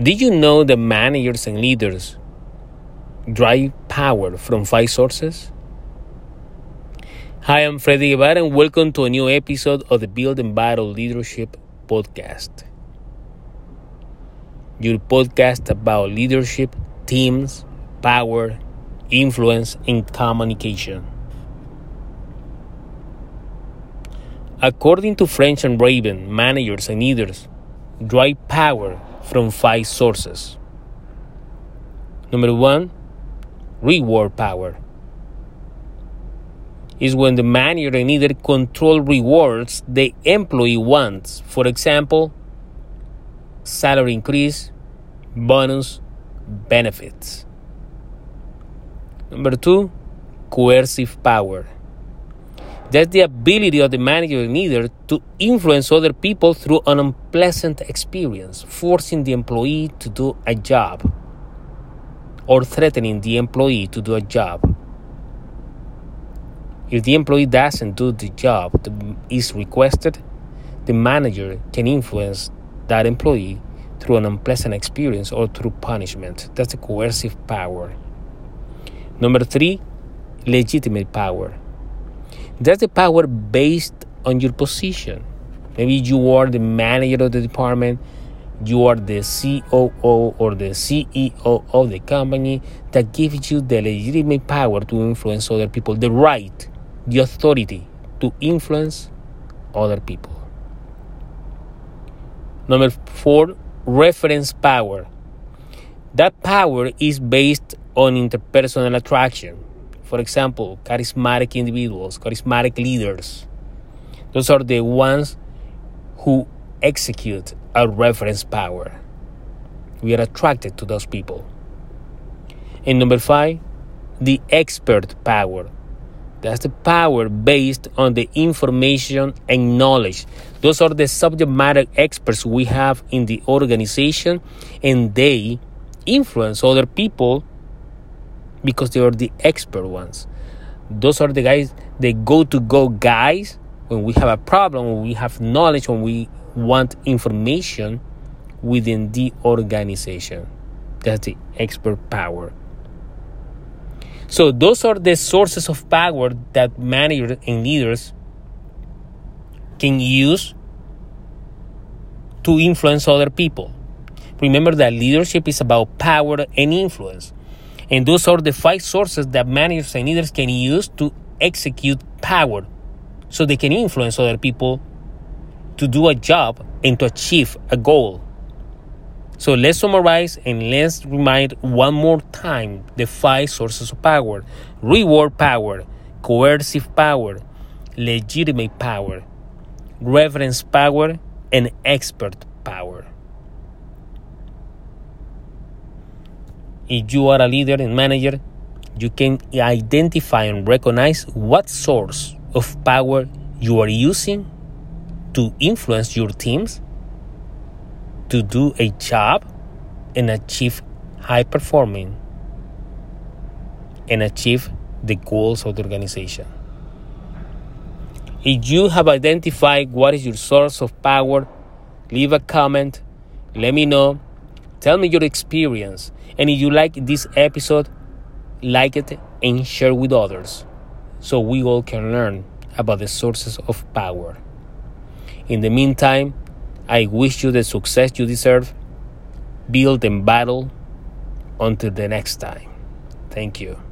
Did you know that managers and leaders drive power from five sources? Hi, I'm Freddy Guevara, and welcome to a new episode of the Build and Battle Leadership Podcast. Your podcast about leadership, teams, power, influence, and communication. According to French and Raven, managers and leaders drive power from five sources. Number one, reward power is when the manager and leader control rewards the employee wants. For example, salary increase, bonus, benefits. Number two, coercive power that's the ability of the manager leader to influence other people through an unpleasant experience, forcing the employee to do a job or threatening the employee to do a job. If the employee doesn't do the job that is requested, the manager can influence that employee through an unpleasant experience or through punishment. That's a coercive power. Number three, legitimate power that's the power based on your position. Maybe you are the manager of the department, you are the COO or the CEO of the company that gives you the legitimate power to influence other people, the right, the authority to influence other people. Number four, reference power. That power is based on interpersonal attraction. For example, charismatic individuals, charismatic leaders. Those are the ones who execute a reference power. We are attracted to those people. And number five, the expert power. That's the power based on the information and knowledge. Those are the subject matter experts we have in the organization, and they influence other people because they are the expert ones. Those are the guys, the go to go guys when we have a problem, when we have knowledge, when we want information within the organization. That's the expert power. So, those are the sources of power that managers and leaders can use to influence other people. Remember that leadership is about power and influence. And those are the five sources that managers and leaders can use to execute power so they can influence other people to do a job and to achieve a goal. So let's summarize and let's remind one more time the five sources of power reward power, coercive power, legitimate power, reverence power, and expert power. If you are a leader and manager, you can identify and recognize what source of power you are using to influence your teams to do a job and achieve high performing and achieve the goals of the organization. If you have identified what is your source of power, leave a comment, let me know, tell me your experience and if you like this episode, like it and share with others so we all can learn about the sources of power. In the meantime, I wish you the success you deserve. Build and battle until the next time. Thank you.